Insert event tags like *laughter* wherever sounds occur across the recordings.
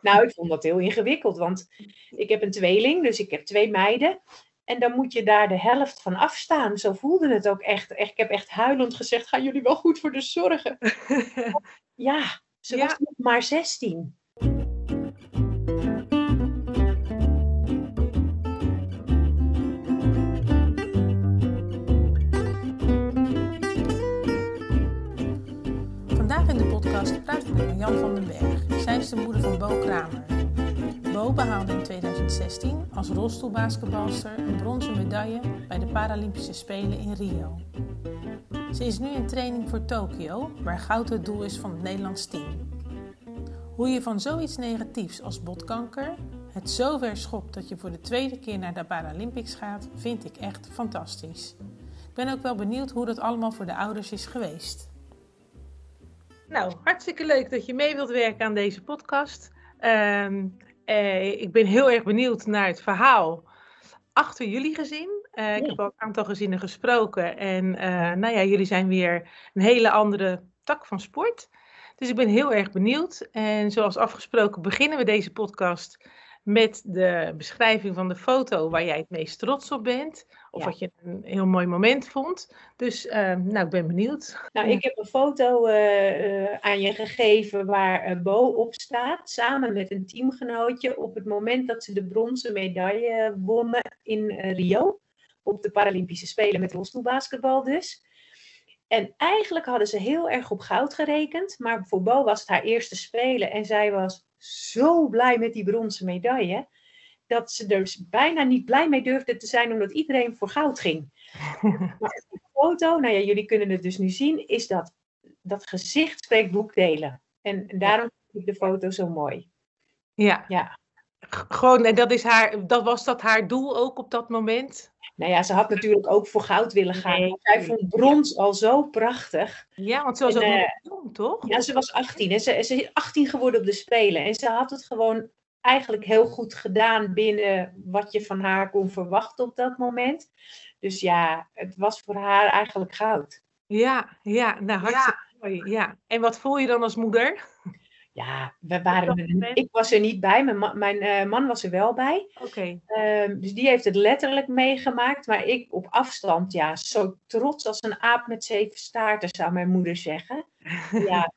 Nou, ik vond dat heel ingewikkeld, want ik heb een tweeling, dus ik heb twee meiden. En dan moet je daar de helft van afstaan. Zo voelde het ook echt. ik heb echt huilend gezegd, gaan jullie wel goed voor de zorgen? *laughs* ja, ze Ja. was nog maar 16. Vandaag in de podcast praat ik met Marjan van den Berg. Zij is de moeder van Bo Kramer. Bo behaalde in 2016 als rolstoelbasketbalster een bronzen medaille bij de Paralympische Spelen in Rio. Ze is nu in training voor Tokio, waar goud het doel is van het Nederlands team. Hoe je van zoiets negatiefs als botkanker het zo ver schopt dat je voor de tweede keer naar de Paralympics gaat, vind ik echt fantastisch. Ik ben ook wel benieuwd hoe dat allemaal voor de ouders is geweest. Nou, hartstikke leuk dat je mee wilt werken aan deze podcast. Ehm, eh, ik ben heel erg benieuwd naar het verhaal achter jullie gezin. Eh, ik heb al een aantal gezinnen gesproken. En eh, nou ja, jullie zijn weer een hele andere tak van sport. Dus ik ben heel erg benieuwd. En zoals afgesproken beginnen we deze podcast met de beschrijving van de foto waar jij het meest trots op bent. Of Ja. wat je een heel mooi moment vond. Dus ehm, nou, ik ben benieuwd. Nou, ik heb een foto eh, eh, aan je gegeven waar eh, Bo op staat, samen met een teamgenootje, op het moment dat ze de bronzen medaille wonnen in eh, Rio, op de Paralympische Spelen met rolstoelbasketbal dus. En eigenlijk hadden ze heel erg op goud gerekend, maar voor Bo was het haar eerste Spelen en zij was zo blij met die bronzen medaille, dat ze er bijna niet blij mee durfde te zijn, omdat iedereen voor goud ging *laughs* foto, nou ja, jullie kunnen het dus nu zien, is dat dat gezicht spreekt boekdelen. En daarom vind ik de foto zo mooi. Ja. Ja. Gewoon, en dat, is haar, dat was dat haar doel ook op dat moment? Nou ja, ze had natuurlijk ook voor goud willen gaan. Nee, maar zij vond brons al zo prachtig. Ja, want ze was En, ook nog eh, jong, toch? Ja, ze was 18 en ze, ze is 18 geworden op de Spelen. En ze had het gewoon eigenlijk heel goed gedaan binnen wat je van haar kon verwachten op dat moment. Dus ja, het was voor haar eigenlijk goud. Ja, ja, nou hartstikke mooi. Ja. En wat voel je dan als moeder? Ja, we waren er, ik was er niet bij, mijn, ma- mijn eh, man was er wel bij. Oké. Ehm, dus die heeft het letterlijk meegemaakt. Maar ik op afstand, ja, zo trots als een aap met zeven staarten, zou mijn moeder zeggen. Ja,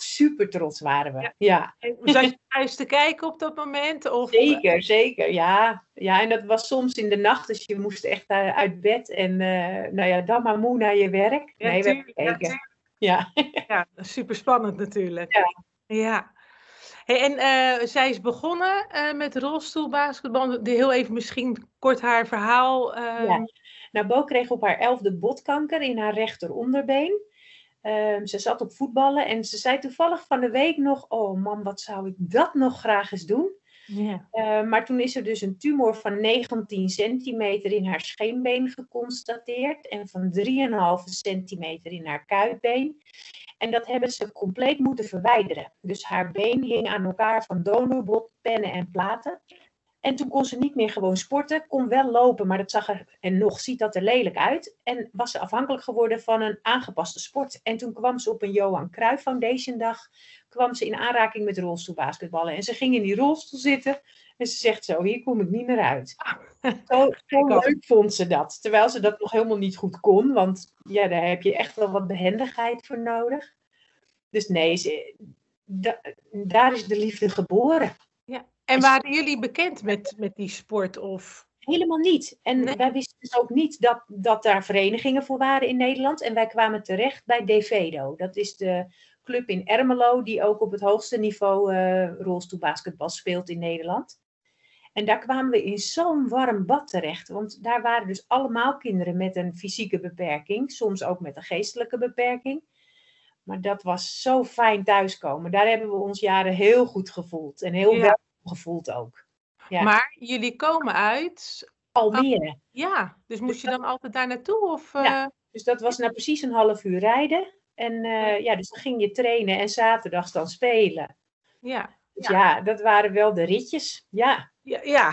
super trots waren we. Ja. Ja, En Zat je thuis te kijken op dat moment? Of, zeker, zeker. Ja. ja, en dat was soms in de nacht, dus je moest echt eh, uit bed. En eh, nou ja, dan maar moe naar je werk. Ja, nee, we hebben ja. Ja, *laughs* super spannend natuurlijk. Ja. Ja. Hey, en eh, zij is begonnen eh, met rolstoelbasketbal. Heel even misschien kort haar verhaal. eh, Ja. Nou, Bo kreeg op haar elfde botkanker in haar rechteronderbeen. Ehm, ze zat op voetballen en ze zei toevallig van de week nog: Oh man, wat zou ik dat nog graag eens doen? ja. Eh, maar toen is er dus een tumor van 19 centimeter in haar scheenbeen geconstateerd en van 3,5 centimeter in haar kuitbeen. En dat hebben ze compleet moeten verwijderen. Dus haar been hing aan elkaar van donorbot, pennen en platen. En toen kon ze niet meer gewoon sporten, kon wel lopen, maar dat zag er, en nog ziet dat er lelijk uit. En was ze afhankelijk geworden van een aangepaste sport. En toen kwam ze op een Johan Cruijff Foundation dag, kwam ze in aanraking met rolstoelbasketballen. En ze ging in die rolstoel zitten en ze zegt zo, hier kom ik niet meer uit. Zo, *laughs* zo ook. leuk vond ze dat. Terwijl ze dat nog helemaal niet goed kon, want ja, daar heb je echt wel wat behendigheid voor nodig. Dus nee, ze, da- daar is de liefde geboren. En waren jullie bekend met, met die sport? Of... Helemaal niet. En Nee. wij wisten dus ook niet dat, dat daar verenigingen voor waren in Nederland. En wij kwamen terecht bij Devedo. Dat is de club in Ermelo die ook op het hoogste niveau eh rolstoelbasketbal speelt in Nederland. En daar kwamen we in zo'n warm bad terecht. Want daar waren dus allemaal kinderen met een fysieke beperking. Soms ook met een geestelijke beperking. Maar dat was zo fijn thuiskomen. Daar hebben we ons jaren heel goed gevoeld. En heel Ja. Gevoeld ook. Ja. Maar jullie komen uit. Almere. Ja, dus moest je dan altijd daar naartoe? Of, Ja. eh, Dus dat was nou precies een half uur rijden. En eh, ja, dus dan ging je trainen en zaterdags dan spelen. ja. Dus ja. dat waren wel de ritjes. Ja, Ja, ja.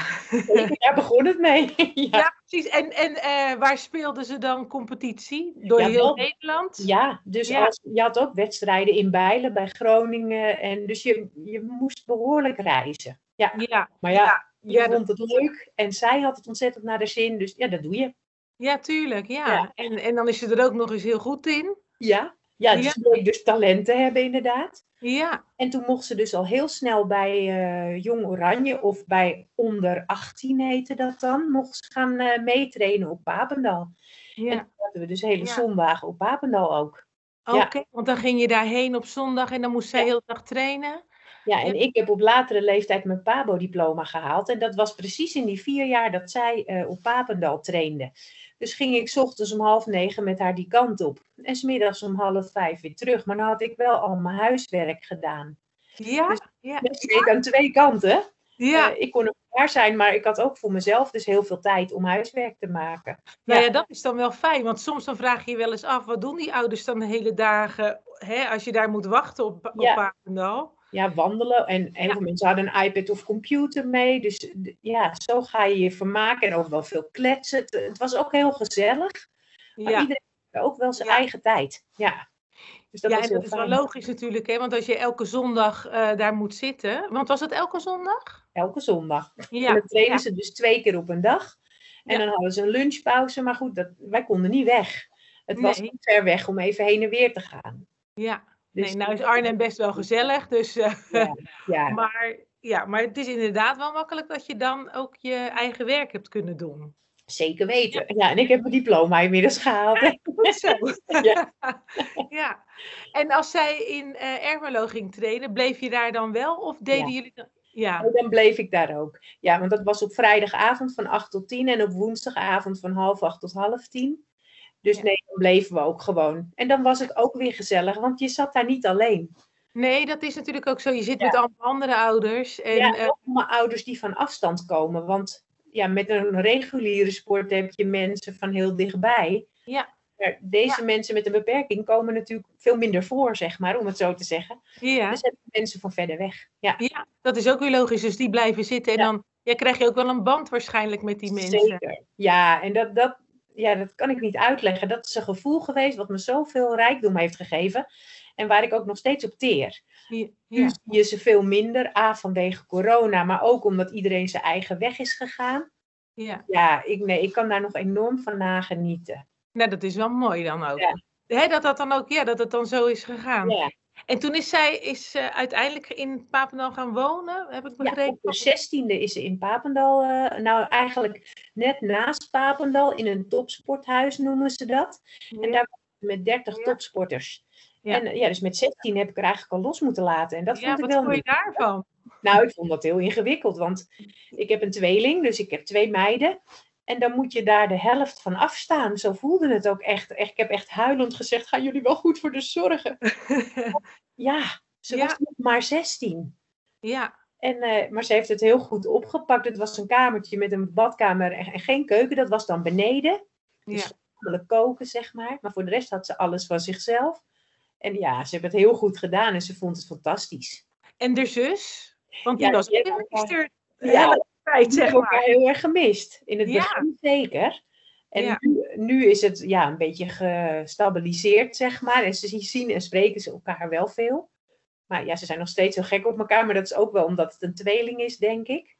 Daar begon het mee. *laughs* ja. ja precies. En, en uh, waar speelden ze dan competitie? Door Ja, heel Nederland? Ja, dus Ja. Als, je had ook wedstrijden in Bijlen, bij Groningen. En dus je, je moest behoorlijk reizen. Ja, Ja, maar ja, je ja, vond het leuk en zij had het ontzettend naar de zin. Dus ja, dat doe je. ja, tuurlijk. Ja. Ja. En, en dan is ze er ook nog eens heel goed in. Ja, ja dus Ja. dus talent te hebben inderdaad. Ja, En toen mocht ze dus al heel snel bij eh, Jong Oranje of bij onder 18 heette dat dan, mocht ze gaan eh, meetrainen op Papendal. En ja. toen hadden we dus hele zondagen op Papendal ook. Oké, want dan ging je daarheen op zondag en dan moest zij heel dag trainen. Ja, en ik heb op latere leeftijd mijn PABO-diploma gehaald. En dat was precies in die vier jaar dat zij eh, op Papendal trainde. Dus ging ik 's ochtends om half negen met haar die kant op. En 's middags om half vijf weer terug. Maar dan had ik wel al mijn huiswerk gedaan. Ja, Dus- ja, ik aan twee kanten. ja. Eh, ik kon er klaar zijn, maar ik had ook voor mezelf dus heel veel tijd om huiswerk te maken. Nou Ja. ja, dat is dan wel fijn, want soms dan vraag je je wel eens af, wat doen die ouders dan de hele dagen, hè, als je daar moet wachten op, op Ja. Papendal? Ja, wandelen. En heel veel mensen hadden een iPad of computer mee. Dus ja, zo ga je je vermaken. En ook wel veel kletsen. Het, het was ook heel gezellig. Maar iedereen heeft ook wel zijn eigen tijd. Ja. Dus dat ja en dat is wel logisch natuurlijk, hè, want als je elke zondag eh, daar moet zitten, want was het elke zondag? Elke zondag. En Ja, dan trainen ja, ze dus twee keer op een dag. En Ja. dan hadden ze een lunchpauze. Maar goed, dat, wij konden niet weg. Het was niet ver weg om even heen en weer te gaan. ja. Dus Nee, nou is Arnhem best wel gezellig, dus, *laughs* eh, Ja, ja. *laughs* maar, ja, maar het is inderdaad wel makkelijk dat je dan ook je eigen werk hebt kunnen doen. zeker weten. Ja. en ik heb mijn diploma inmiddels gehaald. *laughs* Goed zo. Ja. ja. En als zij in eh Ermelo ging trainen, bleef je daar dan wel? Of deden jullie dan... Ja, Oh, Dan bleef ik daar ook. Ja, want dat was op vrijdagavond van 8 tot 10 en op woensdagavond van half 8 tot half 10. Dus Ja. nee, dan bleven we ook gewoon. En dan was het ook weer gezellig, want je zat daar niet alleen. nee, dat is natuurlijk ook zo. Je zit Ja. met allemaal andere ouders. En, ja, eh, ook mijn ouders die van afstand komen. Want ja, met een reguliere sport heb je mensen van heel dichtbij. Ja. Maar deze mensen met een beperking komen natuurlijk veel minder voor, zeg maar, om het zo te zeggen. ja. Dus heb je mensen van verder weg. Ja, ja, dat is ook weer logisch. Dus die blijven zitten. En dan ja, krijg je ook wel een band waarschijnlijk met die mensen. Zeker. Ja, en dat, dat, ja, dat kan ik niet uitleggen. Dat is een gevoel geweest wat me zoveel rijkdom heeft gegeven. En waar ik ook nog steeds op teer. Ja. Nu zie je ze veel minder. A, vanwege corona, maar ook omdat iedereen zijn eigen weg is gegaan. ja. Ja, ik, nee, ik kan daar nog enorm van nagenieten. Nou, dat is wel mooi dan ook. Ja. Hè, dat dat dan ook, ja, dat het dan zo is gegaan. Ja, En toen is zij is, eh, uiteindelijk in Papendal gaan wonen, heb ik ja begrepen? op de zestiende is ze in Papendal. eh, nou, eigenlijk net naast Papendal, in een topsporthuis noemen ze dat. En daar met 30 Ja. topsporters. Ja. En eh, ja, dus met 16 heb ik er eigenlijk al los moeten laten. En dat ja, vond ik wat wel vond je daarvan? Nou, ik vond dat heel ingewikkeld, want ik heb een tweeling, dus ik heb twee meiden. En dan moet je daar de helft van afstaan. Zo voelde het ook echt. ik heb echt huilend gezegd, gaan jullie wel goed voor de zorgen? *laughs* Ja, ze Ja. was nog maar 16. ja, En, eh, maar ze heeft het heel goed opgepakt. Het was een kamertje met een badkamer en, en geen keuken. Dat was dan beneden. ja. Dus namelijk koken, zeg maar. Maar voor de rest had ze alles van zichzelf. En ja, ze heeft het heel goed gedaan en ze vond het fantastisch. En de zus? Want die Ja, was ook Ja, zeg hebben elkaar maar. heel erg gemist. In het Ja. begin zeker. En Ja. nu, nu is het ja, een beetje gestabiliseerd, zeg maar. En ze zien en spreken ze elkaar wel veel. Maar ja, ze zijn nog steeds heel gek op elkaar. Maar dat is ook wel omdat het een tweeling is, denk ik.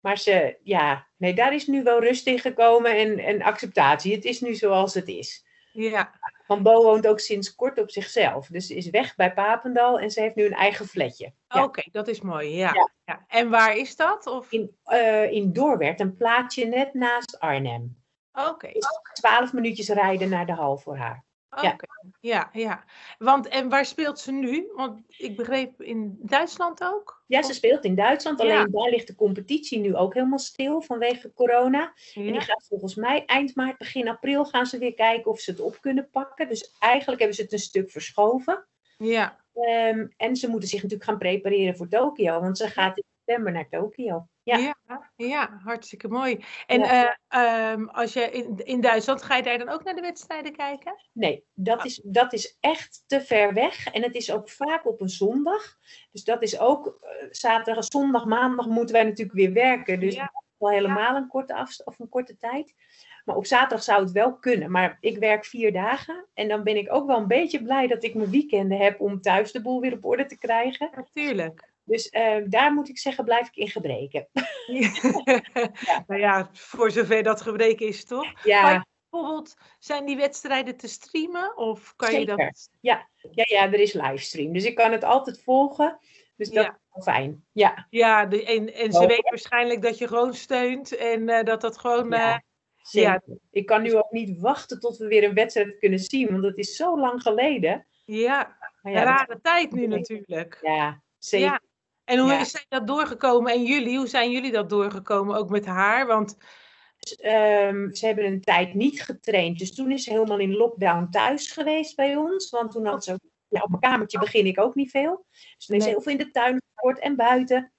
Maar ze, ja, nee, daar is nu wel rust in gekomen en, en acceptatie. Het is nu zoals het is. Ja, Want Bo woont ook sinds kort op zichzelf. Dus ze is weg bij Papendal en ze heeft nu een eigen flatje. Ja. oké, dat is mooi. Ja. Ja. Ja. En waar is dat? Of... In, eh, in Doorwerth, een plaatsje net naast Arnhem. Oké, Dus twaalf minuutjes rijden naar de hal voor haar. Ja. Ja, ja. Want, en waar speelt ze nu? Want ik begreep in Duitsland ook? Ja, ze speelt in Duitsland. Ja. Alleen daar ligt de competitie nu ook helemaal stil vanwege corona. En die gaat volgens mij eind maart, begin april gaan ze weer kijken of ze het op kunnen pakken. Dus eigenlijk hebben ze het een stuk verschoven. Ja. Ehm, en ze moeten zich natuurlijk gaan prepareren voor Tokio. Want ze gaat in september naar Tokio. Ja. Ja, ja, hartstikke mooi. En Ja. eh, ehm, als je in, in Duitsland, ga je daar dan ook naar de wedstrijden kijken? Nee, dat is, dat is echt te ver weg. En het is ook vaak op een zondag. Dus dat is ook eh, zaterdag, zondag, maandag moeten wij natuurlijk weer werken. Dus Ja. dat is wel helemaal een korte afstand of een korte tijd. Maar op zaterdag zou het wel kunnen. Maar ik werk vier dagen. En dan ben ik ook wel een beetje blij dat ik mijn weekenden heb om thuis de boel weer op orde te krijgen. Natuurlijk. Dus eh, daar moet ik zeggen, blijf ik in gebreken. *laughs* Nou ja, voor zover dat gebreken is, toch? Ja, Bijvoorbeeld, zijn die wedstrijden te streamen? Of kan je dat... ja, ja, er is livestream. Dus ik kan het altijd volgen. Dus dat Ja. is wel fijn. Ja, Ja, de, en, en ze Oh. weten waarschijnlijk dat je gewoon steunt en eh, dat dat gewoon... Ja. eh, zeker. Ik kan nu ook niet wachten tot we weer een wedstrijd kunnen zien. Want het is zo lang geleden. ja, een ja, dat- rare tijd nu natuurlijk. ja zeker. En hoe Ja. is zij dat doorgekomen? En jullie, hoe zijn jullie dat doorgekomen? Ook met haar? Want ehm, ze hebben een tijd niet getraind. Dus toen is ze helemaal in lockdown thuis geweest bij ons. Want toen had ze ook, ja, op mijn kamertje begin ik ook niet veel. Dus toen is ze Nee. heel veel in de tuin gesport en buiten.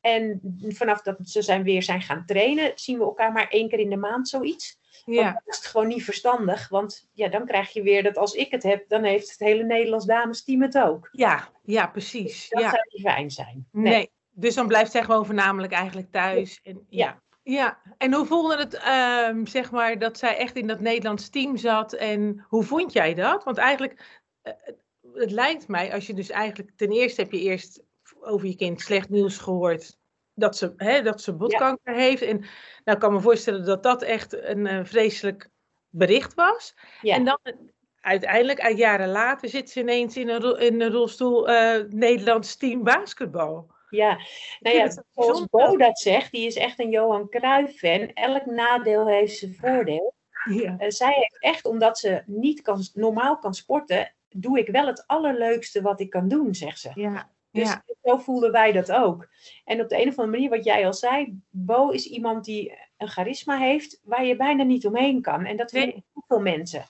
En vanaf dat ze zijn weer zijn gaan trainen, zien we elkaar maar één keer in de maand zoiets. Ja, dan is het gewoon niet verstandig. Want ja, dan krijg je weer dat als ik het heb, dan heeft het hele Nederlands damesteam het ook. ja, ja, precies. Dat Ja. zou niet fijn zijn. Nee. Dus dan blijft zij gewoon voornamelijk eigenlijk thuis. En, ja. ja. En hoe voelde het, ehm, zeg maar, dat zij echt in dat Nederlands team zat? En hoe vond jij dat? Want eigenlijk, eh, het lijkt mij, als je dus eigenlijk, ten eerste heb je eerst over je kind slecht nieuws gehoord. Dat ze, hè, dat ze botkanker heeft. En nou ik kan me voorstellen dat dat echt een eh, vreselijk bericht was. Ja. En dan uiteindelijk, uit jaren later, zit ze ineens in een, in een rolstoel eh, Nederlands team basketbal. Ja, nou ja, zoals. Bo dat zegt, die is echt een Johan Cruijff-fan. Elk nadeel heeft zijn voordeel. Ja. Eh, zij heeft echt, omdat ze niet kan, normaal kan sporten, doe ik wel het allerleukste wat ik kan doen, zegt ze. Ja. Dus ja. zo voelden wij dat ook. En op de een of andere manier, wat jij al zei, Bo is iemand die een charisma heeft waar je bijna niet omheen kan. En dat Nee. heel veel mensen.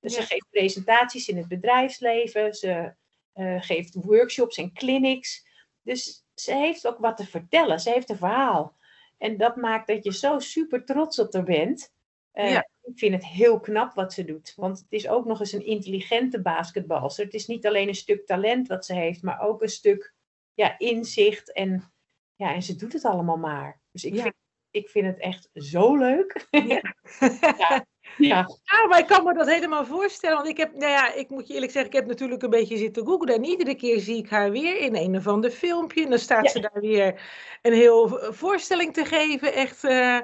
Dus Ja. ze geeft presentaties in het bedrijfsleven, ze eh, geeft workshops en clinics. Dus ze heeft ook wat te vertellen, ze heeft een verhaal. En dat maakt dat je zo super trots op haar bent. Eh, Ja. Ik vind het heel knap wat ze doet. Want het is ook nog eens een intelligente basketbalster. Het is niet alleen een stuk talent wat ze heeft, maar ook een stuk ja, inzicht. En, ja, en ze doet het allemaal maar. Dus ik, Ja. vind, ik vind het echt zo leuk. Ja. *laughs* Ja, Ja, maar ik kan me dat helemaal voorstellen. Want ik heb, nou ja, ik moet je eerlijk zeggen, ik heb natuurlijk een beetje zitten googlen. En iedere keer zie ik haar weer in een of ander filmpje. En dan staat Ja. ze daar weer een heel voorstelling te geven. Echt. eh,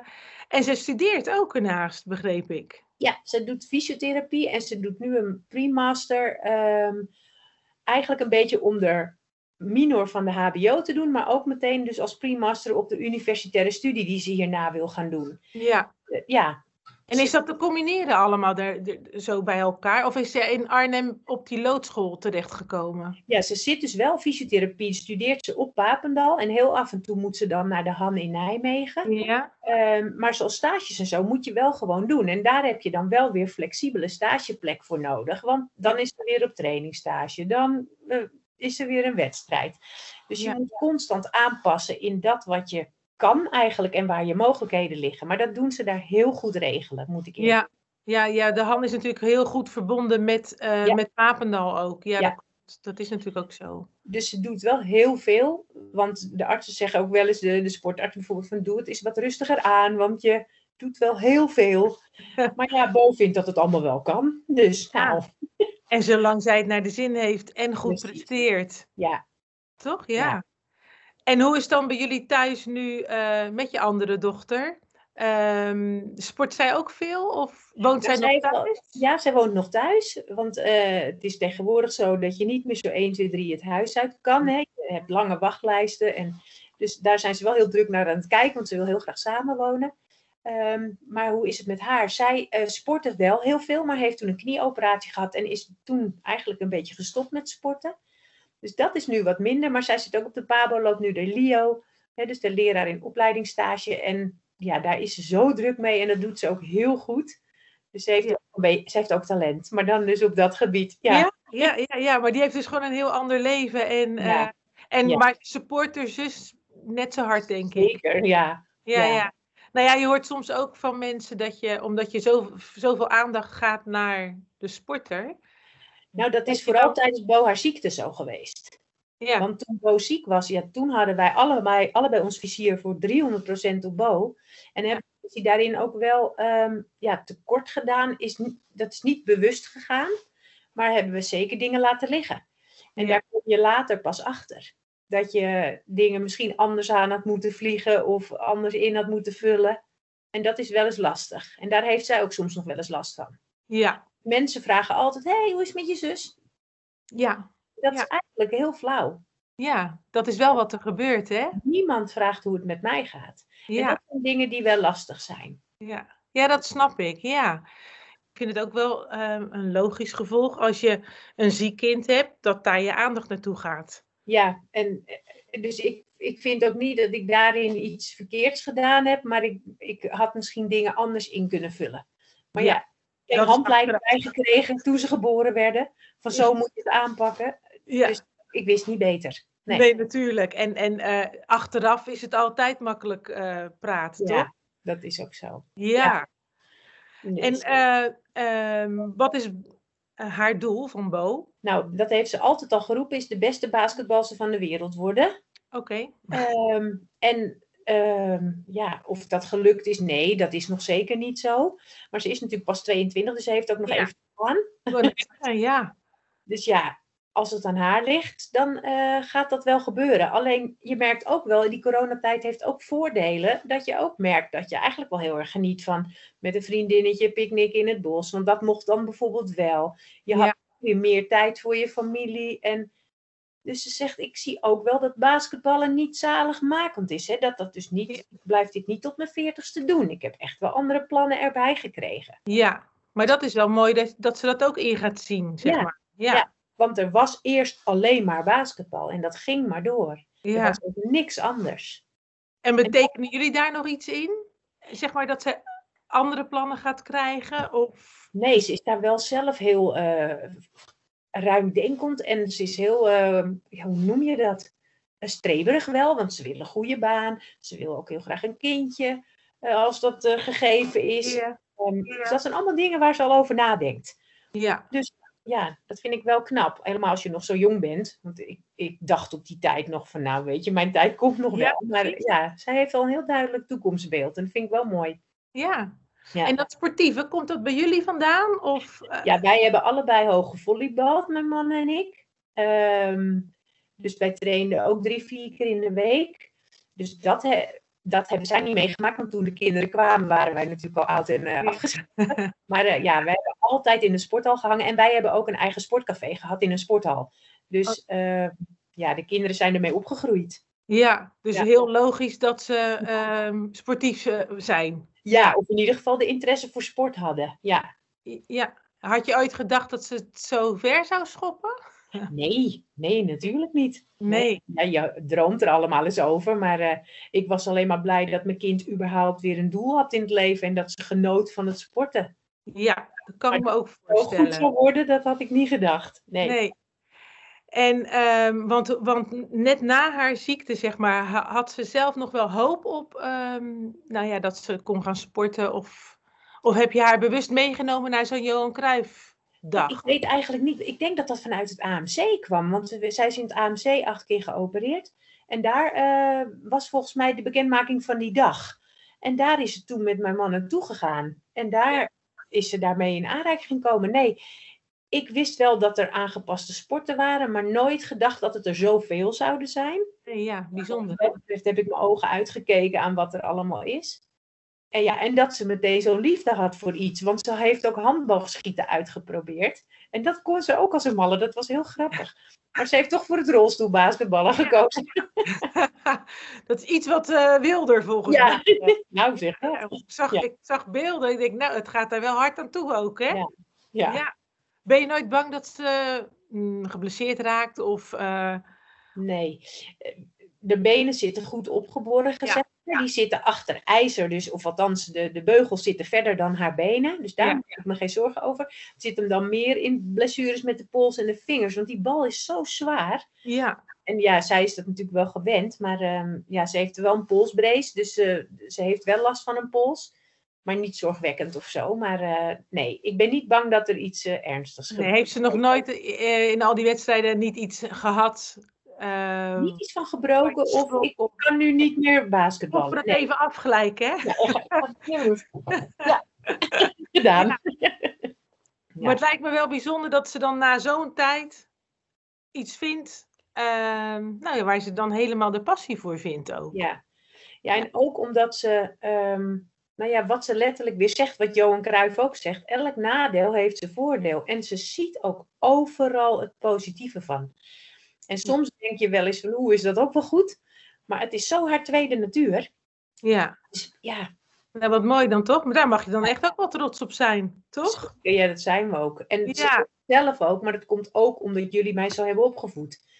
en ze studeert ook ernaast, begreep ik. ja, ze doet fysiotherapie en ze doet nu een pre-master. ehm, eigenlijk een beetje om de minor van de HBO te doen, maar ook meteen dus als pre-master op de universitaire studie die ze hierna wil gaan doen. Ja. Eh, ja, En is dat te combineren allemaal daar, daar- zo bij elkaar? Of is ze in Arnhem op die loodschool terechtgekomen? Ja, ze zit dus wel fysiotherapie, studeert ze op Papendal. En heel af en toe moet ze dan naar de Han in Nijmegen. Ja. Ehm, maar zoals stages en zo moet je wel gewoon doen. En daar heb je dan wel weer flexibele stageplek voor nodig. Want dan is er weer op trainingsstage. Dan eh, is er weer een wedstrijd. Dus je Ja. moet constant aanpassen in dat wat je kan eigenlijk en waar je mogelijkheden liggen. Maar dat doen ze daar heel goed regelen, moet ik eerlijk Ja. Ja, ja, de Han is natuurlijk heel goed verbonden met, Ja. met Papendal ook. Ja, Ja. Dat, is natuurlijk ook zo. Dus ze doet wel heel veel. Want de artsen zeggen ook wel eens, de, de sportarts bijvoorbeeld, van doe het eens wat rustiger aan. Want je doet wel heel veel. *laughs* Maar ja, Bo vindt dat het allemaal wel kan. Dus Ja. nou, En zolang zij het naar de zin heeft en goed presteert. ja. Toch? Ja. En hoe is het dan bij jullie thuis nu eh, met je andere dochter? Ehm, sport zij ook veel of woont zij Ja, nog zij wel- thuis? Ja, zij woont nog thuis. Want eh, het is tegenwoordig zo dat je niet meer zo 1, 2, 3 het huis uit kan. Hè? Je hebt lange wachtlijsten. En dus daar zijn ze wel heel druk naar aan het kijken, want ze wil heel graag samenwonen. Ehm, maar hoe is het met haar? Zij eh sportte wel heel veel, maar heeft toen een knieoperatie gehad en is toen eigenlijk een beetje gestopt met sporten. Dus dat is nu wat minder. Maar zij zit ook op de PABO, loopt nu de LIO, hè, dus de leraar in opleidingsstage. En ja, daar is ze zo druk mee en dat doet ze ook heel goed. Dus ze heeft, Ja. ook, ze heeft ook talent, maar dan dus op dat gebied. Ja, Ja, ja, ja, ja, maar die heeft dus gewoon een heel ander leven. En, Ja. eh, en maar support haar zus net zo hard, denk ik. Zeker, ja. Ja, Ja. ja. Nou ja, je hoort soms ook van mensen dat je, omdat je zo, zoveel aandacht gaat naar de sporter. Nou, dat is vooral tijdens Bo haar ziekte zo geweest. Ja, Want toen Bo ziek was, ja, toen hadden wij allebei, allebei ons vizier voor 300% op Bo. En hebben hij daarin ook wel ehm, ja, tekort gedaan. Is niet, dat is niet bewust gegaan, maar hebben we zeker dingen laten liggen. En Ja. daar kom je later pas achter. Dat je dingen misschien anders aan had moeten vliegen of anders in had moeten vullen. En dat is wel eens lastig. En daar heeft zij ook soms nog wel eens last van. ja, Mensen vragen altijd: hey, hoe is het met je zus? ja, Dat Ja. is eigenlijk heel flauw. ja. Dat is wel wat er gebeurt, hè? Niemand vraagt hoe het met mij gaat. En Ja. dat zijn dingen die wel lastig zijn. Ja, ja dat snap ik. Ja. Ik vind het ook wel ehm, een logisch gevolg als je een ziek kind hebt, dat daar je aandacht naartoe gaat. Ja, en eh, dus ik, ik vind ook niet dat ik daarin iets verkeerds gedaan heb, maar ik, ik had misschien dingen anders in kunnen vullen. Maar ja, Ja, is handleiding bijgekregen toen ze geboren werden. Van zo moet je het aanpakken. Ja, Dus ik wist niet beter. Nee. nee, natuurlijk. En, en eh, achteraf is het altijd makkelijk eh, praten, toch? Ja, dat is ook zo. Ja. En Dus, eh, ehm, wat is haar doel van Bo? nou, dat heeft ze altijd al geroepen, is de beste basketbalster van de wereld worden. Oké. Ehm, en ehm, ja, of dat gelukt is, nee, dat is nog zeker niet zo. Maar ze is natuurlijk pas 22, dus ze heeft ook nog Ja. even *laughs* Ja, Dus ja, als het aan haar ligt, dan eh, gaat dat wel gebeuren. Alleen je merkt ook wel, die coronatijd heeft ook voordelen. Dat je ook merkt dat je eigenlijk wel heel erg geniet van met een vriendinnetje, picknick in het bos. Want dat mocht dan bijvoorbeeld wel. Je had weer meer tijd voor je familie. En dus ze zegt, ik zie ook wel dat basketballen niet zaligmakend is. Hè? Dat dat dus niet, ik blijf dit niet tot mijn veertigste doen. Ik heb echt wel andere plannen erbij gekregen. ja. Maar dat is wel mooi dat, dat ze dat ook in gaat zien, zeg Ja. maar. Ja, Ja. Want er was eerst alleen maar basketbal en dat ging maar door. Er ja. was ook niks anders. En betekenen jullie daar nog iets in? Zeg maar dat ze andere plannen gaat krijgen? Of... Nee, ze is daar wel zelf heel eh ruimdenkend en ze is heel, eh, ja, hoe noem je dat? Eh, streberig wel, want ze wil een goede baan. Ze wil ook heel graag een kindje, eh, als dat eh, gegeven is. Ja. Ehm, Ja. Dus dat zijn allemaal dingen waar ze al over nadenkt. Ja, Ja, dat vind ik wel knap. Helemaal als je nog zo jong bent. Want ik, ik dacht op die tijd nog van, nou weet je, mijn tijd komt nog Ja, wel. Maar ja, zij heeft al een heel duidelijk toekomstbeeld. En dat vind ik wel mooi. ja. Ja. En dat sportieve, komt dat bij jullie vandaan? Of, eh, Ja, wij hebben allebei hoog gevolleybald, mijn man en ik. Ehm, dus wij trainden ook drie, vier keer in de week. Dus dat, he- dat hebben zij niet meegemaakt. Want toen de kinderen kwamen, waren wij natuurlijk al oud en afgeschreven. *laughs* Maar eh, ja, wij hebben altijd in de sporthal gehangen. En wij hebben ook een eigen sportcafé gehad in een sporthal. Dus eh, ja, de kinderen zijn ermee opgegroeid. Ja, dus Ja. heel logisch dat ze ehm, sportief eh, zijn. Ja, of in ieder geval de interesse voor sport hadden. Ja, Ja. Had je ooit gedacht dat ze het zo ver zou schoppen? *laughs* nee, nee, natuurlijk niet. Nee. Ja, je droomt er allemaal eens over, maar eh, ik was alleen maar blij dat mijn kind überhaupt weer een doel had in het leven en dat ze genoot van het sporten. Ja, dat kan ik me ook Zo goed voorstellen. zou worden, dat had ik niet gedacht. Nee. Nee. En, ehm, want, want net na haar ziekte, zeg maar, ha- had ze zelf nog wel hoop op, ehm, nou ja, dat ze kon gaan sporten? Of, of heb je haar bewust meegenomen naar zo'n Johan Cruijff dag? Ik weet eigenlijk niet. Ik denk dat dat vanuit het AMC kwam, want we- zij is in het AMC acht keer geopereerd. En daar eh, was volgens mij de bekendmaking van die dag. En daar is ze toen met mijn man naartoe gegaan. En daar is ze daarmee in aanraking gekomen. Nee, ik wist wel dat er aangepaste sporten waren, maar nooit gedacht dat het er zoveel zouden zijn. Nee, ja, bijzonder. Wat dat betreft heb ik mijn ogen uitgekeken aan wat er allemaal is. En ja, en dat ze meteen zo'n liefde had voor iets. Want ze heeft ook handboogschieten uitgeprobeerd. En dat kon ze ook als een malle. Dat was heel grappig. Maar ze heeft toch voor het rolstoelbasketballen gekozen. *laughs* dat is iets wat eh, wilder volgens Ja, mij. *laughs* nou zeg Ja, ik, zag, ik zag beelden. Ik denk, nou, het gaat daar wel hard aan toe ook, hè? Ja, Ja. Ben je nooit bang dat ze mm, geblesseerd raakt? Of, eh, nee. Eh, De benen zitten goed opgeborgen. zeg maar. Die zitten achter ijzer. Dus, of althans, de, de beugels zitten verder dan haar benen. Dus daar Ja. maak ik me geen zorgen over. Het zit hem dan meer in blessures met de pols en de vingers. Want die bal is zo zwaar. ja, en ja, zij is dat natuurlijk wel gewend, maar ehm, ja, ze heeft wel een polsbrace, dus uh, ze heeft wel last van een pols. Maar niet zorgwekkend of zo. Maar uh, nee, ik ben niet bang dat er iets uh, ernstigs gebeurt. Nee, heeft ze nog nooit in al die wedstrijden niet iets gehad? Ehm, niet iets van gebroken of ik kan nu niet meer basketballen. Of het nee. even afgelijken, hè? Ja, ja. *laughs* gedaan. *laughs* Ja. Maar het lijkt me wel bijzonder dat ze dan na zo'n tijd iets vindt uh, nou ja, waar ze dan helemaal de passie voor vindt ook. Ja, ja en ook omdat ze, um, nou ja, wat ze letterlijk weer zegt, wat Johan Cruijff ook zegt, elk nadeel heeft zijn voordeel. En ze ziet ook overal het positieve van. En soms denk je wel eens van, hoe is dat ook wel goed? Maar het is zo haar tweede natuur. Ja. Dus, ja. Nou, wat mooi dan toch? Maar daar mag je dan echt ook wel trots op zijn, toch? Ja, dat zijn we ook. En ja. zelf ook, maar dat komt ook omdat jullie mij zo hebben opgevoed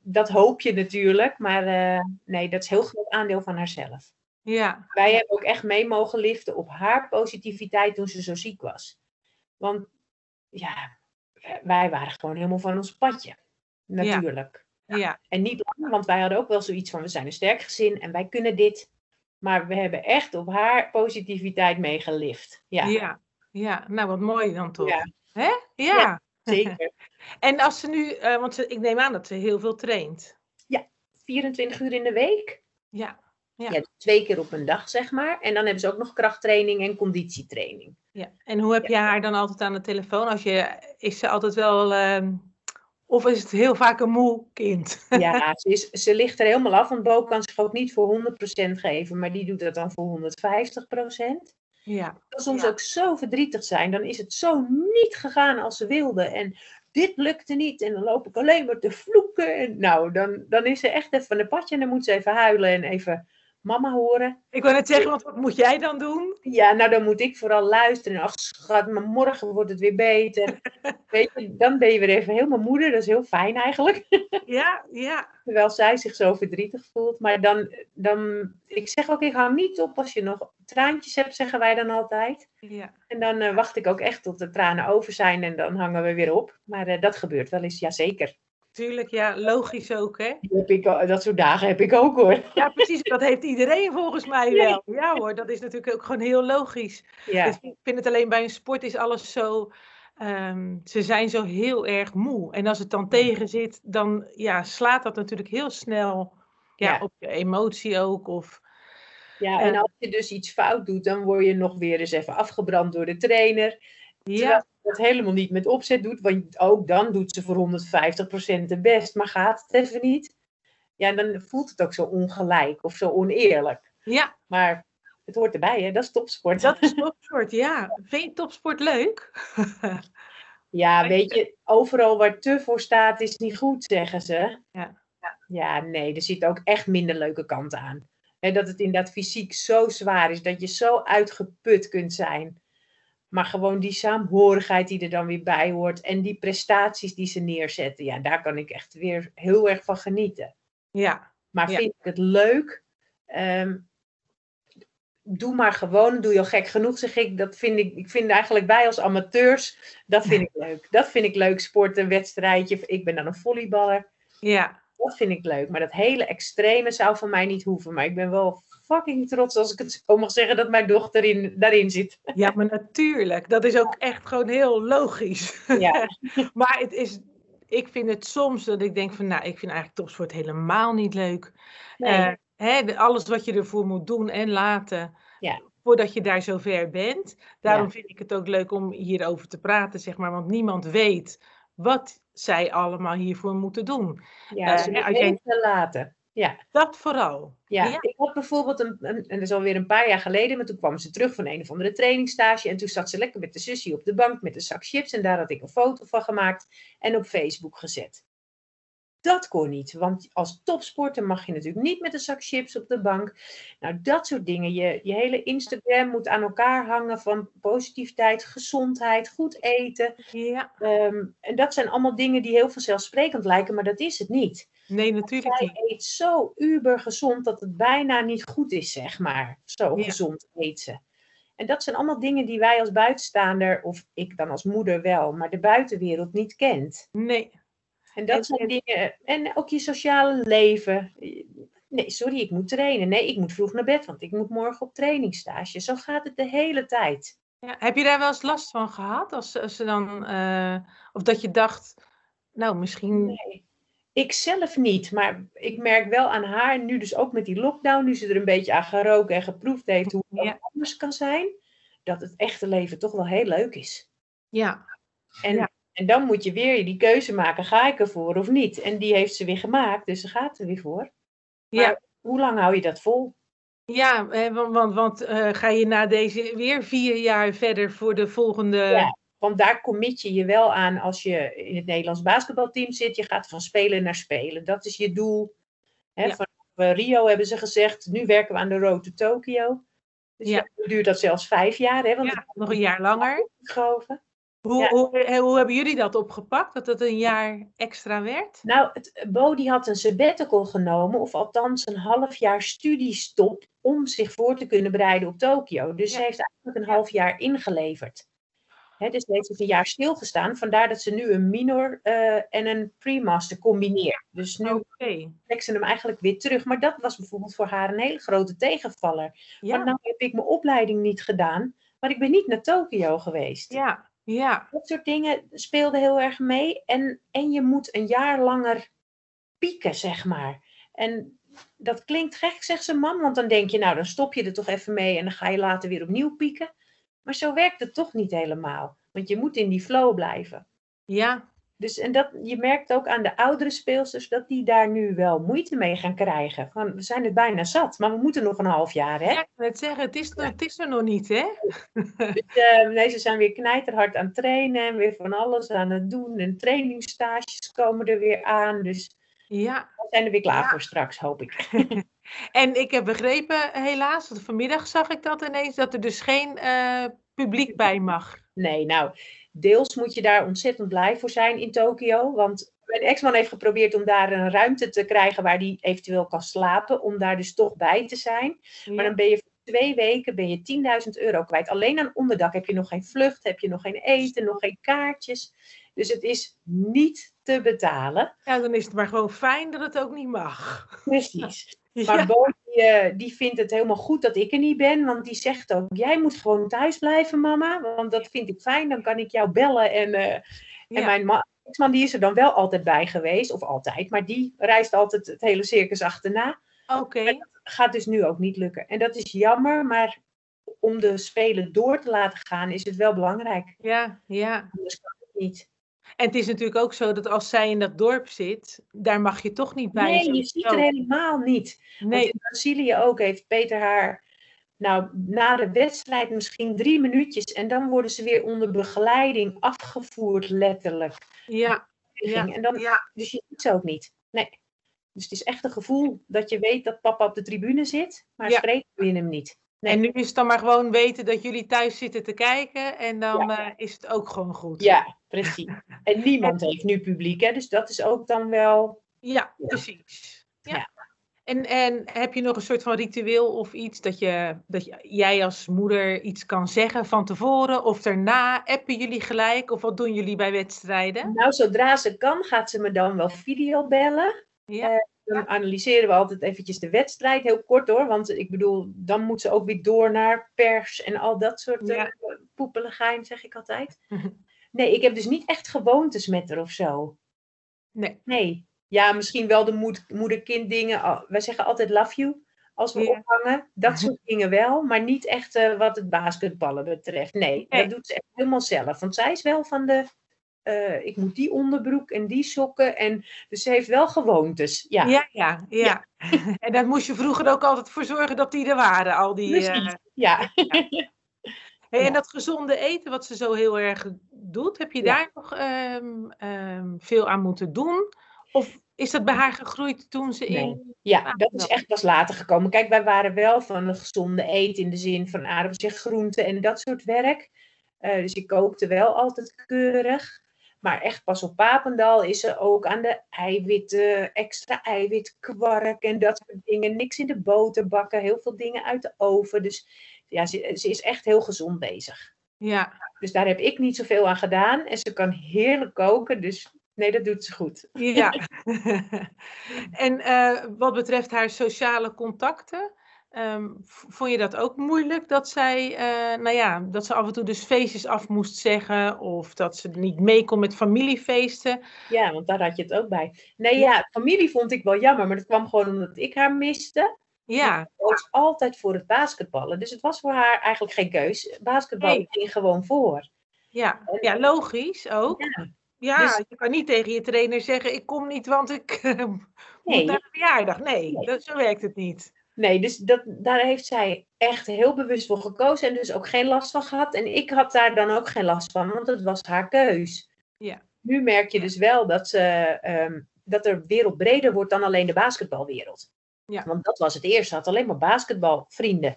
dat hoop je natuurlijk, maar uh, nee, dat is heel groot aandeel van haarzelf. Ja. Wij hebben ook echt mee mogen liften op haar positiviteit toen ze zo ziek was. Want ja, wij waren gewoon helemaal van ons padje. Natuurlijk. Ja. ja. En niet lang, want wij hadden ook wel zoiets van: we zijn een sterk gezin en wij kunnen dit. Maar we hebben echt op haar positiviteit meegelift. Ja. ja, ja. nou wat mooi dan toch. Ja. Hè? ja. Zeker. *laughs* en als ze nu, uh, want ze, ik neem aan dat ze heel veel traint. Ja, 24 uur in de week. Ja. Ja. ja. twee keer op een dag, zeg maar. En dan hebben ze ook nog krachttraining en conditietraining. Ja. En hoe heb je haar dan altijd aan de telefoon? Als je, is ze altijd wel. Uh, of is het heel vaak een moe kind? *laughs* Ja, ze, is, ze ligt er helemaal af. Want Bo kan zich ook niet voor 100% geven, maar die doet dat dan voor 150%. Ja. Het kan soms ook zo verdrietig zijn. Dan is het zo niet gegaan als ze wilde. En dit lukte niet. En dan loop ik alleen maar te vloeken. En nou, dan, dan is ze echt even van de padje. En dan moet ze even huilen en even mama horen. Ik wil net zeggen, want wat moet jij dan doen? Ja, nou dan moet ik vooral luisteren. Ach schat, maar morgen wordt het weer beter. *laughs* Weet je, dan ben je weer even helemaal moeder. Dat is heel fijn eigenlijk. *laughs* Ja, ja. Terwijl zij zich zo verdrietig voelt. Maar dan, dan, ik zeg ook, ik hou niet op als je nog traantjes hebt, zeggen wij dan altijd. Ja. En dan uh, wacht ik ook echt tot de tranen over zijn en dan hangen we weer op. Maar uh, dat gebeurt wel eens, ja zeker. Tuurlijk, ja, logisch ook, hè? heb ik, dat soort dagen heb ik ook, hoor. Ja, precies. Dat heeft iedereen volgens mij wel. Ja, hoor, dat is natuurlijk ook gewoon heel logisch. Ja. Dus ik vind het alleen bij een sport is alles zo... Um, ze zijn zo heel erg moe. En als het dan tegen zit, dan ja, slaat dat natuurlijk heel snel ja, Ja. op je emotie ook. Of, Ja, en als je dus iets fout doet, dan word je nog weer eens even afgebrand door de trainer. ja, dat helemaal niet met opzet doet, want ook dan doet ze voor 150% de best, maar gaat het even niet. Ja, dan voelt het ook zo ongelijk of zo oneerlijk. ja, Maar het hoort erbij, hè? Dat is topsport. dat is topsport, ja. Vind je topsport leuk? *laughs* Ja, weet je, overal waar te voor staat is niet goed, zeggen ze. Ja. Ja, nee, er zit ook echt minder leuke kanten aan. Dat het inderdaad fysiek zo zwaar is, dat je zo uitgeput kunt zijn. Maar gewoon die saamhorigheid die er dan weer bij hoort en die prestaties die ze neerzetten, ja, daar kan ik echt weer heel erg van genieten. ja, Maar Ja. vind ik het leuk? Ehm, doe maar gewoon, doe je al gek genoeg, zeg ik. Dat vind ik, ik vind eigenlijk wij als amateurs, dat vind ik *laughs* leuk. Dat vind ik leuk, sport, een wedstrijdje. Ik ben dan een volleyballer. ja. Dat vind ik leuk. Maar dat hele extreme zou van mij niet hoeven. Maar ik ben wel fucking trots, als ik het zo mag zeggen, dat mijn dochter in, daarin zit. Ja, maar natuurlijk. Dat is ook echt gewoon heel logisch. Ja, *laughs* Maar het is, ik vind het soms dat ik denk van, nou, ik vind eigenlijk topsport helemaal niet leuk. nee. Eh, hè, alles wat je ervoor moet doen en laten, Ja. voordat je daar zover bent. Daarom Ja. vind ik het ook leuk om hierover te praten, zeg maar. Want niemand weet wat zij allemaal hiervoor moeten doen. ja, eh, ze als jij- laten. Ja. Dat vooral. Ja, Ja. ik had bijvoorbeeld, een, een, en dat is alweer een paar jaar geleden, maar toen kwam ze terug van een of andere trainingstage en toen zat ze lekker met de sussie op de bank met een zak chips en daar had ik een foto van gemaakt en op Facebook gezet. Dat kon niet, want als topsporter mag je natuurlijk niet met een zak chips op de bank. Nou, dat soort dingen. Je, je hele Instagram moet aan elkaar hangen van positiviteit, gezondheid, goed eten. Ja, Ehm, en dat zijn allemaal dingen die heel vanzelfsprekend lijken, maar dat is het niet. Nee, natuurlijk Zij niet. eet zo uber gezond dat het bijna niet goed is, zeg maar. Zo Ja. gezond eet ze. En dat zijn allemaal dingen die wij als buitenstaander, of ik dan als moeder wel, maar de buitenwereld niet kent. Nee. En dat En- zijn en- dingen. En ook je sociale leven. Nee, sorry, ik moet trainen. Nee, ik moet vroeg naar bed, want ik moet morgen op trainingsstage. Zo gaat het de hele tijd. Ja, heb je daar wel eens last van gehad? Als, als ze dan, eh, of dat je dacht, nou misschien. Nee, ik zelf niet. Maar ik merk wel aan haar, nu dus ook met die lockdown, nu ze er een beetje aan geroken en geproefd heeft hoe het Ja. anders kan zijn, dat het echte leven toch wel heel leuk is. Ja, En, Ja. en dan moet je weer die keuze maken, ga ik ervoor of niet? En die heeft ze weer gemaakt, dus ze gaat er weer voor. ja, hoe lang hou je dat vol? ja want, want, want eh, ga je na deze weer vier jaar verder voor de volgende. Ja. Want daar commit je je wel aan als je in het Nederlands basketbalteam zit. Je gaat van spelen naar spelen. Dat is je doel. Hè, Ja. Eh, Rio hebben ze gezegd, nu werken we aan de Road to Tokyo. Dus Ja. duurt dat zelfs vijf jaar. Hè, want Ja, nog een jaar langer. geschoven. Hoe, Ja. hoe, eh, hoe hebben jullie dat opgepakt? Dat het een jaar extra werd? Nou, het, Bo die had een sabbatical genomen, of althans een half jaar studiestop, om zich voor te kunnen bereiden op Tokio. Dus Ja. ze heeft eigenlijk een half jaar ingeleverd. Hè, dus heeft dus een jaar stilgestaan. Vandaar dat ze nu een minor eh, en een pre-master combineert. Dus nu Oké. trekt ze hem eigenlijk weer terug. Maar dat was bijvoorbeeld voor haar een hele grote tegenvaller. Ja, Want nou heb ik mijn opleiding niet gedaan, maar ik ben niet naar Tokio geweest. ja, ja, Dat soort dingen speelden heel erg mee. En, en je moet een jaar langer pieken, zeg maar. En dat klinkt gek, zegt zijn man. Want dan denk je, nou, dan stop je er toch even mee en dan ga je later weer opnieuw pieken. Maar zo werkt het toch niet helemaal. Want je moet in die flow blijven. ja. Dus en dat, je merkt ook aan de oudere speelsters dat die daar nu wel moeite mee gaan krijgen. Van, we zijn het bijna zat, maar we moeten nog een half jaar, hè? Ja, ik wil het zeggen, het is, het is er nog niet, hè? Dus, eh, nee, ze zijn weer knijterhard aan het trainen en weer van alles aan het doen. En trainingsstages komen er weer aan. Dus Ja. we zijn er weer klaar Ja. voor straks, hoop ik. *laughs* En ik heb begrepen, helaas, want vanmiddag zag ik dat ineens, dat er dus geen eh, publiek *laughs* bij mag. Nee, nou, deels moet je daar ontzettend blij voor zijn in Tokio. Want mijn ex-man heeft geprobeerd om daar een ruimte te krijgen waar hij eventueel kan slapen. Om daar dus toch bij te zijn. Maar dan ben je voor twee weken ben je 10.000 euro kwijt. Alleen aan onderdak heb je nog geen vlucht, heb je nog geen eten, nog geen kaartjes. Dus het is niet te betalen. Ja, dan is het maar gewoon fijn dat het ook niet mag. Precies. *laughs* Maar Bo, die, eh, die vindt het helemaal goed dat ik er niet ben. Want die zegt ook, jij moet gewoon thuis blijven, mama. Want dat vind ik fijn, dan kan ik jou bellen. En, eh, en mijn ma- ex-man die is er dan wel altijd bij geweest. Of altijd, maar die reist altijd het hele circus achterna. Oké. Gaat dus nu ook niet lukken. En dat is jammer, maar om de spelen door te laten gaan is het wel belangrijk. Ja, ja. Anders kan het niet. En het is natuurlijk ook zo dat als zij in dat dorp zit, daar mag je toch niet bij. Nee, je ziet er helemaal niet. Want Nee, in Brazilië ook heeft Peter haar, nou, na de wedstrijd misschien drie minuutjes. En dan worden ze weer onder begeleiding afgevoerd, letterlijk. ja, ja, En dan, ja. Dus je ziet ze ook niet. Nee. Dus het is echt een gevoel dat je weet dat papa op de tribune zit, maar Ja. spreekt je hem niet. Nee. En nu is het dan maar gewoon weten dat jullie thuis zitten te kijken en dan eh, is het ook gewoon goed. Ja, precies. *laughs* En niemand heeft nu publiek, hè? dus dat is ook dan wel. Ja, precies. Ja. Ja. En, en heb je nog een soort van ritueel of iets dat, je, dat jij als moeder iets kan zeggen van tevoren of daarna? Appen jullie gelijk of wat doen jullie bij wedstrijden? Nou, zodra ze kan, gaat ze me dan wel video bellen. Ja, Dan analyseren we altijd eventjes de wedstrijd, heel kort hoor. Want ik bedoel, dan moet ze ook weer door naar pers en al dat soort Ja. poepeligijn, zeg ik altijd. *laughs* Nee, ik heb dus niet echt gewoontes met haar of zo. nee. Nee. Ja, misschien wel de moed- moeder-kind dingen. Wij zeggen altijd love you als we Ja. ophangen. Dat *laughs* soort dingen wel, maar niet echt eh, wat het basketballen betreft. Nee, Nee. dat doet ze echt helemaal zelf. Want zij is wel van de, eh, ik moet die onderbroek en die sokken. En, dus ze heeft wel gewoontes. Ja, Ja, ja, ja. *laughs* en daar moest je vroeger ook altijd voor zorgen dat die er waren, al die... eh. *laughs* Ja. Hey. En dat gezonde eten, wat ze zo heel erg doet, heb je daar nog ehm, ehm, veel aan moeten doen? Of is dat bij haar gegroeid toen ze Nee. in... Ja, dat is echt pas later gekomen. Kijk, wij waren wel van een gezonde eet in de zin van aardappels en groenten en dat soort werk. Eh, dus ik kookte wel altijd keurig. Maar echt pas op Papendal is ze ook aan de eiwitten, extra eiwitkwark en dat soort dingen. Niks in de boter bakken, heel veel dingen uit de oven. Dus ja, ze, ze is echt heel gezond bezig. Ja, Dus daar heb ik niet zoveel aan gedaan. En ze kan heerlijk koken. Dus nee, dat doet ze goed. Ja. *laughs* *laughs* en eh, wat betreft haar sociale contacten, ehm, vond je dat ook moeilijk dat zij, eh, nou ja, dat ze af en toe dus feestjes af moest zeggen of dat ze niet mee kon met familiefeesten? Ja, want daar had je het ook bij. Nee, ja, familie vond ik wel jammer, maar dat kwam gewoon omdat ik haar miste. Ja, Ze koos altijd voor het basketballen. Dus het was voor haar eigenlijk geen keus. Basketbal Nee. ging gewoon voor. ja, ja, logisch ook. Ja, Ja, dus- je kan niet tegen je trainer zeggen: ik kom niet, want ik eh, *laughs* moet Nee. naar een verjaardag. Nee, Nee. Dat, zo werkt het niet. Nee, dus dat, daar heeft zij echt heel bewust voor gekozen en dus ook geen last van gehad. En ik had daar dan ook geen last van, want het was haar keus. Ja. Nu merk je dus wel dat, ze, ehm, dat er wereld breder wordt dan alleen de basketbalwereld. Ja. Want dat was het eerst, ze had alleen maar basketbalvrienden.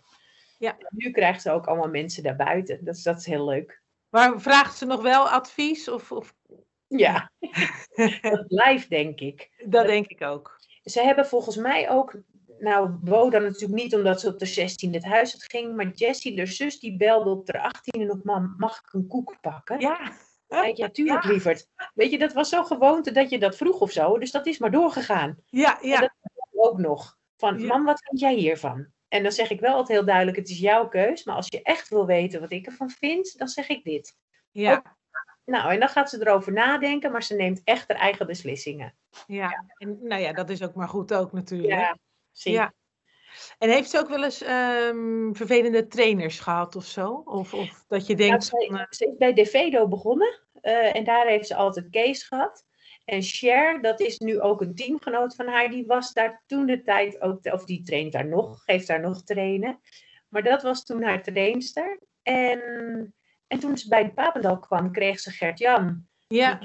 Ja. En Nu krijgt ze ook allemaal mensen daarbuiten. Dat is, dat is heel leuk. Maar vraagt ze nog wel advies? Of, of... Ja, *laughs* dat blijft denk ik. Dat denk ik ook. Ze hebben volgens mij ook, nou, Bo dan natuurlijk niet omdat ze op de 16 het huis uit ging, maar Jessie, haar zus, die belde op de 18e nog, mam, mag ik een koek pakken? Ja, Ja, *laughs* ja tuurlijk, lieverd. Weet je, dat was zo gewoonte dat je dat vroeg of zo, dus dat is maar doorgegaan. ja, ja. dat- Ook nog, van, Ja. mam, wat vind jij hiervan? En dan zeg ik wel altijd heel duidelijk, het is jouw keus, maar als je echt wil weten wat ik ervan vind, dan zeg ik dit. ja. Nou, en dan gaat ze erover nadenken, maar ze neemt echt haar eigen beslissingen. Ja, en nou ja, dat is ook maar goed ook natuurlijk. Ja, Ja. En heeft ze ook wel eens ehm, vervelende trainers gehad of zo? Of, of dat je denkt, van, eh, ze is bij Devedo begonnen eh, en daar heeft ze altijd Kees gehad. En Cher, dat is nu ook een teamgenoot van haar, die was daar toen de tijd ook, of die traint daar nog, geeft daar nog trainen. Maar dat was toen haar trainster. En, en toen ze bij de Papendal kwam, kreeg ze Gert-Jan ja,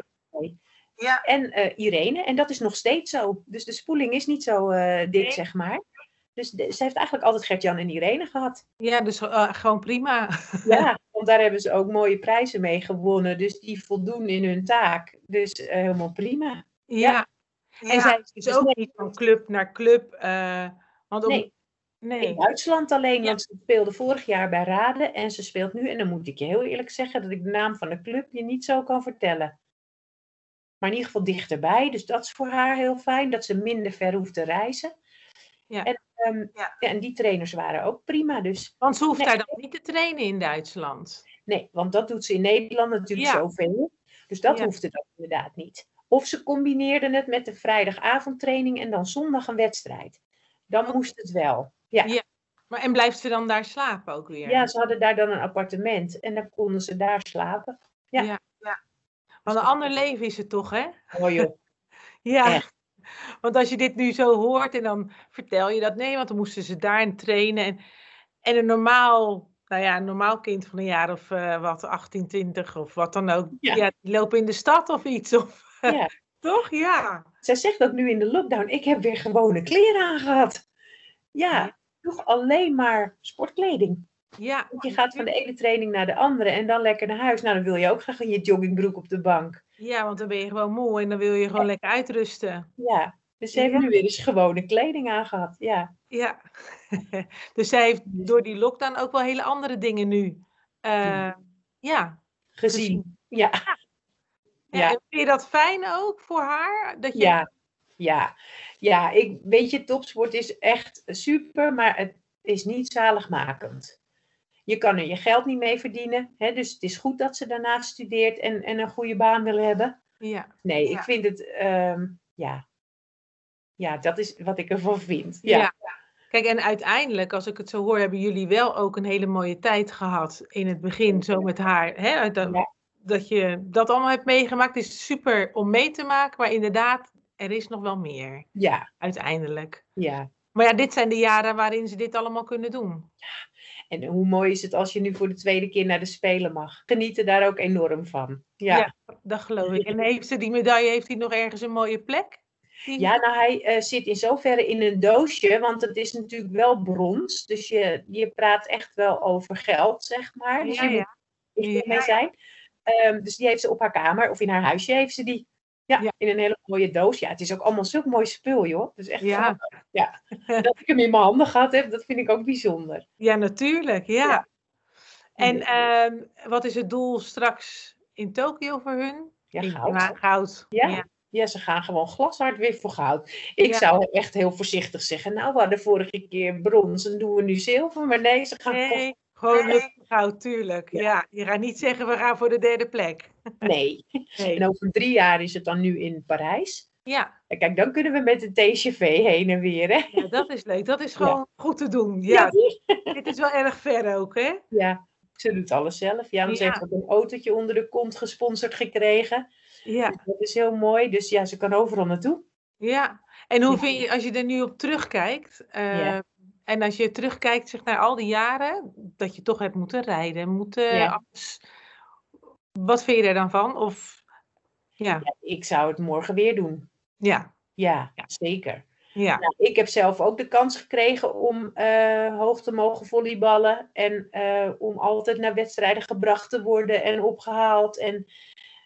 ja, en eh, Irene. En dat is nog steeds zo. Dus de spoeling is niet zo eh, dik, Nee. zeg maar. Dus de- ze heeft eigenlijk altijd Gert-Jan en Irene gehad. ja, dus eh, gewoon prima. *laughs* Ja, want daar hebben ze ook mooie prijzen mee gewonnen. Dus die voldoen in hun taak. Dus helemaal prima. Ja. En zij is dus dus ook nee. niet van club naar club. want om, Nee. nee. In Duitsland alleen, want ze speelde vorig jaar bij Rade. En ze speelt nu, en dan moet ik je heel eerlijk zeggen, dat ik de naam van de club je niet zo kan vertellen. Maar in ieder geval dichterbij. Dus dat is voor haar heel fijn, dat ze minder ver hoeft te reizen. Ja. En, ehm, Ja. ja, en die trainers waren ook prima. Dus Want ze hoeft Nee. daar dan niet te trainen in Duitsland. Nee, want dat doet ze in Nederland natuurlijk Ja. zoveel. Dus dat Ja. hoefde dan inderdaad niet. Of ze combineerden het met de vrijdagavondtraining en dan zondag een wedstrijd. Dan moest het wel. Ja. Ja. Maar en blijft ze dan daar slapen ook weer? ja, ze hadden daar dan een appartement en dan konden ze daar slapen. Ja. Want een ander leven is het toch, hè? Oh joh. *laughs* Ja. Echt. Want als je dit nu zo hoort en dan vertel je dat, nee, want dan moesten ze daarin trainen. En, en een normaal, nou ja, een normaal kind van een jaar of eh, wat, 18, 20 of wat dan ook, Ja. ja. die lopen in de stad of iets. Of, *laughs* Ja. toch? Ja. Zij zegt ook nu in de lockdown, ik heb weer gewone kleren aangehad. Ja, droeg alleen maar sportkleding. Ja. Want je gaat van de ene training naar de andere en dan lekker naar huis. Nou, dan wil je ook graag in je joggingbroek op de bank. ja, want dan ben je gewoon moe en dan wil je gewoon lekker uitrusten. Ja, dus ze heeft Ja. nu weer eens gewone kleding aangehad. Ja, Ja. *laughs* dus zij heeft door die lockdown ook wel hele andere dingen nu. eh, ja. gezien. Ja, Ja. Ja. En vind je dat fijn ook voor haar? Dat je, ja, ja. Ja, ik, weet je, topsport is echt super, maar het is niet zaligmakend. Je kan er je geld niet mee verdienen. Hè? Dus het is goed dat ze daarnaast studeert en, en een goede baan wil hebben. ja. Nee, ik vind het, ehm, ja. Ja, dat is wat ik ervan vind. Ja. Ja, Kijk, en uiteindelijk, als ik het zo hoor, hebben jullie wel ook een hele mooie tijd gehad in het begin, zo met haar. Hè? Dat, dat je dat allemaal hebt meegemaakt, is super om mee te maken, maar inderdaad, er is nog wel meer, ja, uiteindelijk. ja. Maar ja, dit zijn de jaren waarin ze dit allemaal kunnen doen. En hoe mooi is het als je nu voor de tweede keer naar de Spelen mag. Genieten daar ook enorm van. Ja, Ja. Dat geloof ik. En heeft ze die medaille, heeft hij nog ergens een mooie plek? Ja, nou hij eh, zit in zoverre in een doosje, want het is natuurlijk wel brons. Dus je, je praat echt wel over geld, zeg maar. Dus Ja, je moet ja. er Ja, mee zijn. Ehm, dus die heeft ze op haar kamer of in haar huisje heeft ze die. Ja, Ja. in een hele mooie doos. Ja, het is ook allemaal zulk mooi spul, joh. Dus echt Ja. ja. *laughs* Dat ik hem in mijn handen gehad heb, dat vind ik ook bijzonder. Ja, natuurlijk. Ja. Ja. En ehm, wat is het doel straks in Tokio voor hun? Ja, goud. Ja, goud. Ja. Ja. Ja, ze gaan gewoon glashard weer voor goud. Ik zou echt heel voorzichtig zeggen, nou, we hadden vorige keer brons en doen we nu zilver. Maar nee, ze gaan Nee, gewoon Nee. goud, tuurlijk. Ja. Ja. je gaat niet zeggen we gaan voor de derde plek. *laughs* Nee. Nee. En over drie jaar is het dan nu in Parijs. Ja, En kijk, dan kunnen we met de TGV heen en weer, hè? ja, dat is leuk. Dat is Ja. gewoon goed te doen. Ja, Ja, *laughs* dit is wel erg ver ook, hè? ja. Ze doet alles zelf. Ja, ze heeft ook een autootje onder de kont gesponsord gekregen. Ja, Dus dat is heel mooi. Dus ja, ze kan overal naartoe. ja. En hoe vind je, als je er nu op terugkijkt, Ja. En als je terugkijkt zeg, naar al die jaren, dat je toch hebt moeten rijden, moeten Ja. alles. Wat vind je er dan van? Of, ja, Ja, ik zou het morgen weer doen. ja, Ja, Ja. zeker. ja. Nou, ik heb zelf ook de kans gekregen om eh, hoog te mogen volleyballen. En eh, om altijd naar wedstrijden gebracht te worden en opgehaald. En,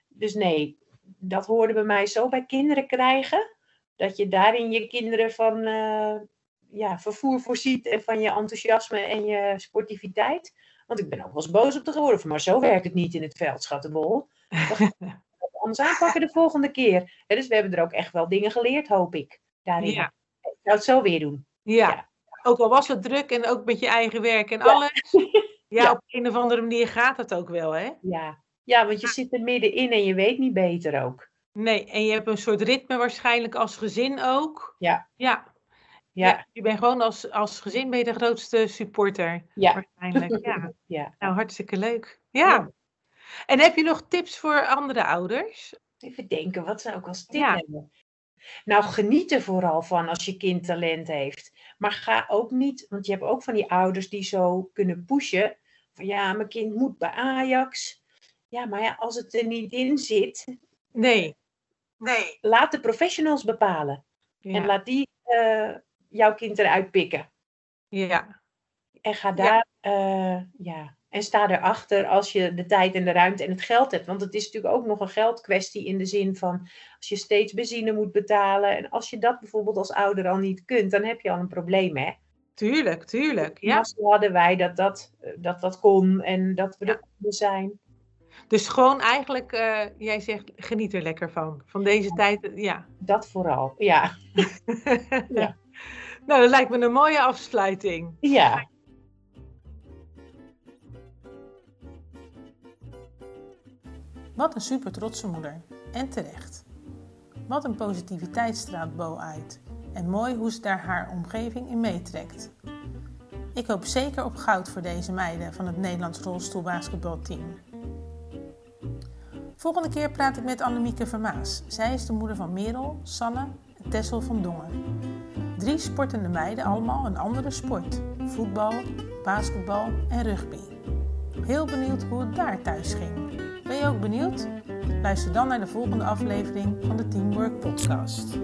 dus nee, dat hoorde bij mij zo bij kinderen krijgen. Dat je daarin je kinderen van eh, ja, vervoer voorziet. En van je enthousiasme en je sportiviteit. Want ik ben ook wel eens boos op de geworden. Maar zo werkt het niet in het veld, schattenbol. *laughs* Anders aanpakken de volgende keer. Dus we hebben er ook echt wel dingen geleerd, hoop ik. Daarin. Ja. Ik zou het zo weer doen. Ja. Ja. ook al was het druk en ook met je eigen werk en alles. *laughs* Ja, Ja. op een of andere manier gaat het ook wel, hè? Ja. ja, want je zit er middenin en je weet niet beter ook. Nee, en je hebt een soort ritme waarschijnlijk als gezin ook. Ja. Ja, Ja, ja. je bent gewoon als, als gezin ben je de grootste supporter ja, waarschijnlijk. Ja, *laughs* ja. nou hartstikke leuk. Ja. Ja. En heb je nog tips voor andere ouders? Even denken, wat zou ik als tip hebben? Nou, geniet er vooral van als je kind talent heeft. Maar ga ook niet, want je hebt ook van die ouders die zo kunnen pushen. Van ja, mijn kind moet bij Ajax. Ja, maar ja, als het er niet in zit, Nee. Nee. laat de professionals bepalen. En laat die eh, jouw kind eruit pikken. ja. En ga daar, eh, ja, en sta erachter als je de tijd en de ruimte en het geld hebt. Want het is natuurlijk ook nog een geldkwestie in de zin van als je steeds benzine moet betalen. En als je dat bijvoorbeeld als ouder al niet kunt, dan heb je al een probleem, hè? Tuurlijk, tuurlijk. Ja. Ja. Zo hadden wij dat dat, eh, dat dat kon en dat we Ja. er konden zijn. Dus gewoon eigenlijk, eh, jij zegt, geniet er lekker van. Van deze tijd, ja. Dat vooral, ja. *laughs* Ja. Nou, dat lijkt me een mooie afsluiting. Ja, Wat een super trotse moeder. En terecht. Wat een positiviteit straalt Bo uit. En mooi hoe ze daar haar omgeving in meetrekt. Ik hoop zeker op goud voor deze meiden van het Nederlands rolstoelbasketbalteam. Volgende keer praat ik met Annemieke Vermaas. Zij is de moeder van Merel, Sanne en Tessel van Dongen. Drie sportende meiden, allemaal een andere sport. Voetbal, basketbal en rugby. Heel benieuwd hoe het daar thuis ging. Ben je ook benieuwd? Luister dan naar de volgende aflevering van de Teamwork Podcast.